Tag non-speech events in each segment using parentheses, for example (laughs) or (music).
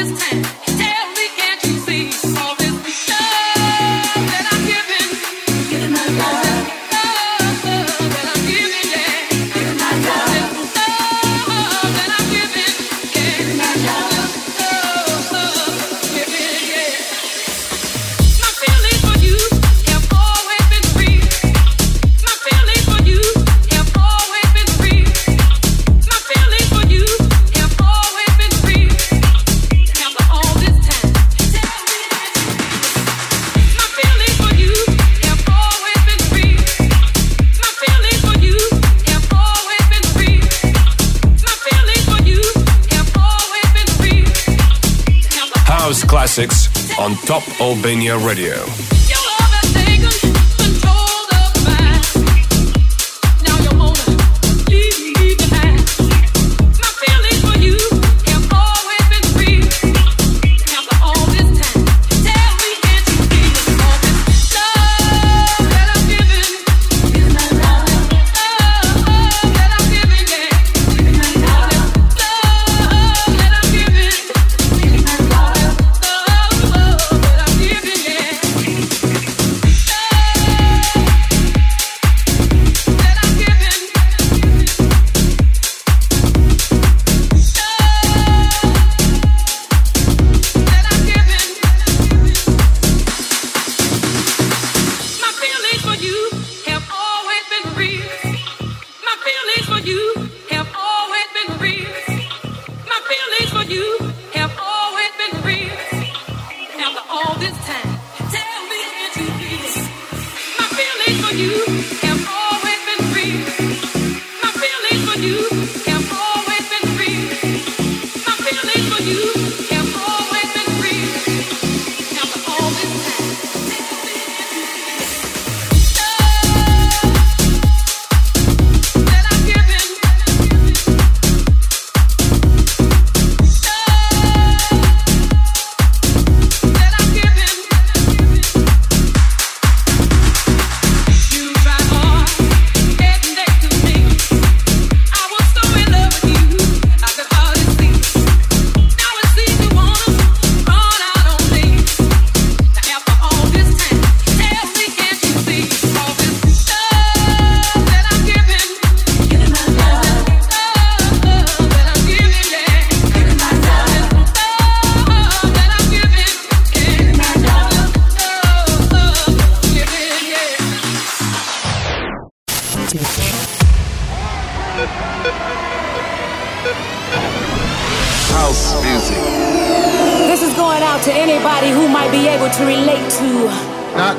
this time. Albania Radio.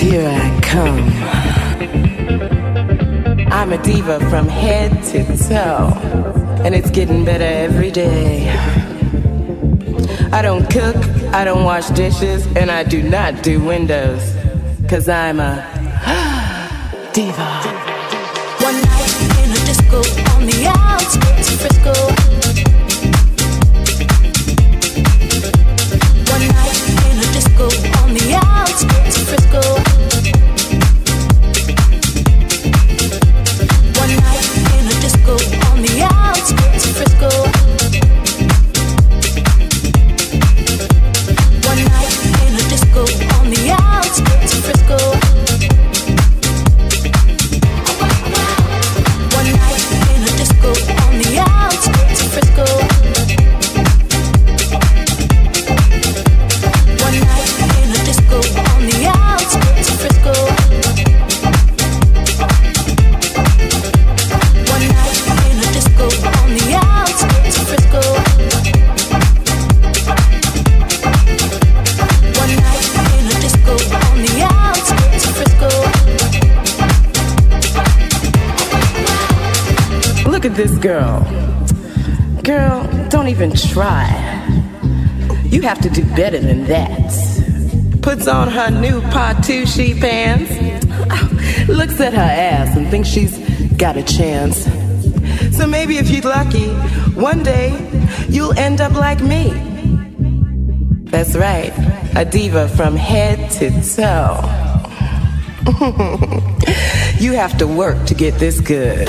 I come I'm a diva from head to toe And it's getting better every day I don't cook, I don't wash dishes and I do not do windows. Cause I'm a (gasps) diva. One night in a disco on the outskirts of Frisco. One night in a disco on the outskirts of Frisco. Frisco. This girl. Girl, don't even try. You have to do better than that. Puts on her new Patucci pants, (laughs) looks at her ass and thinks she's got a chance. So maybe if you're lucky, one day you'll end up like me. That's right, a diva from head to toe. (laughs) you have to work to get this good.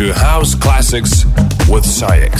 to House Classics with SAIX.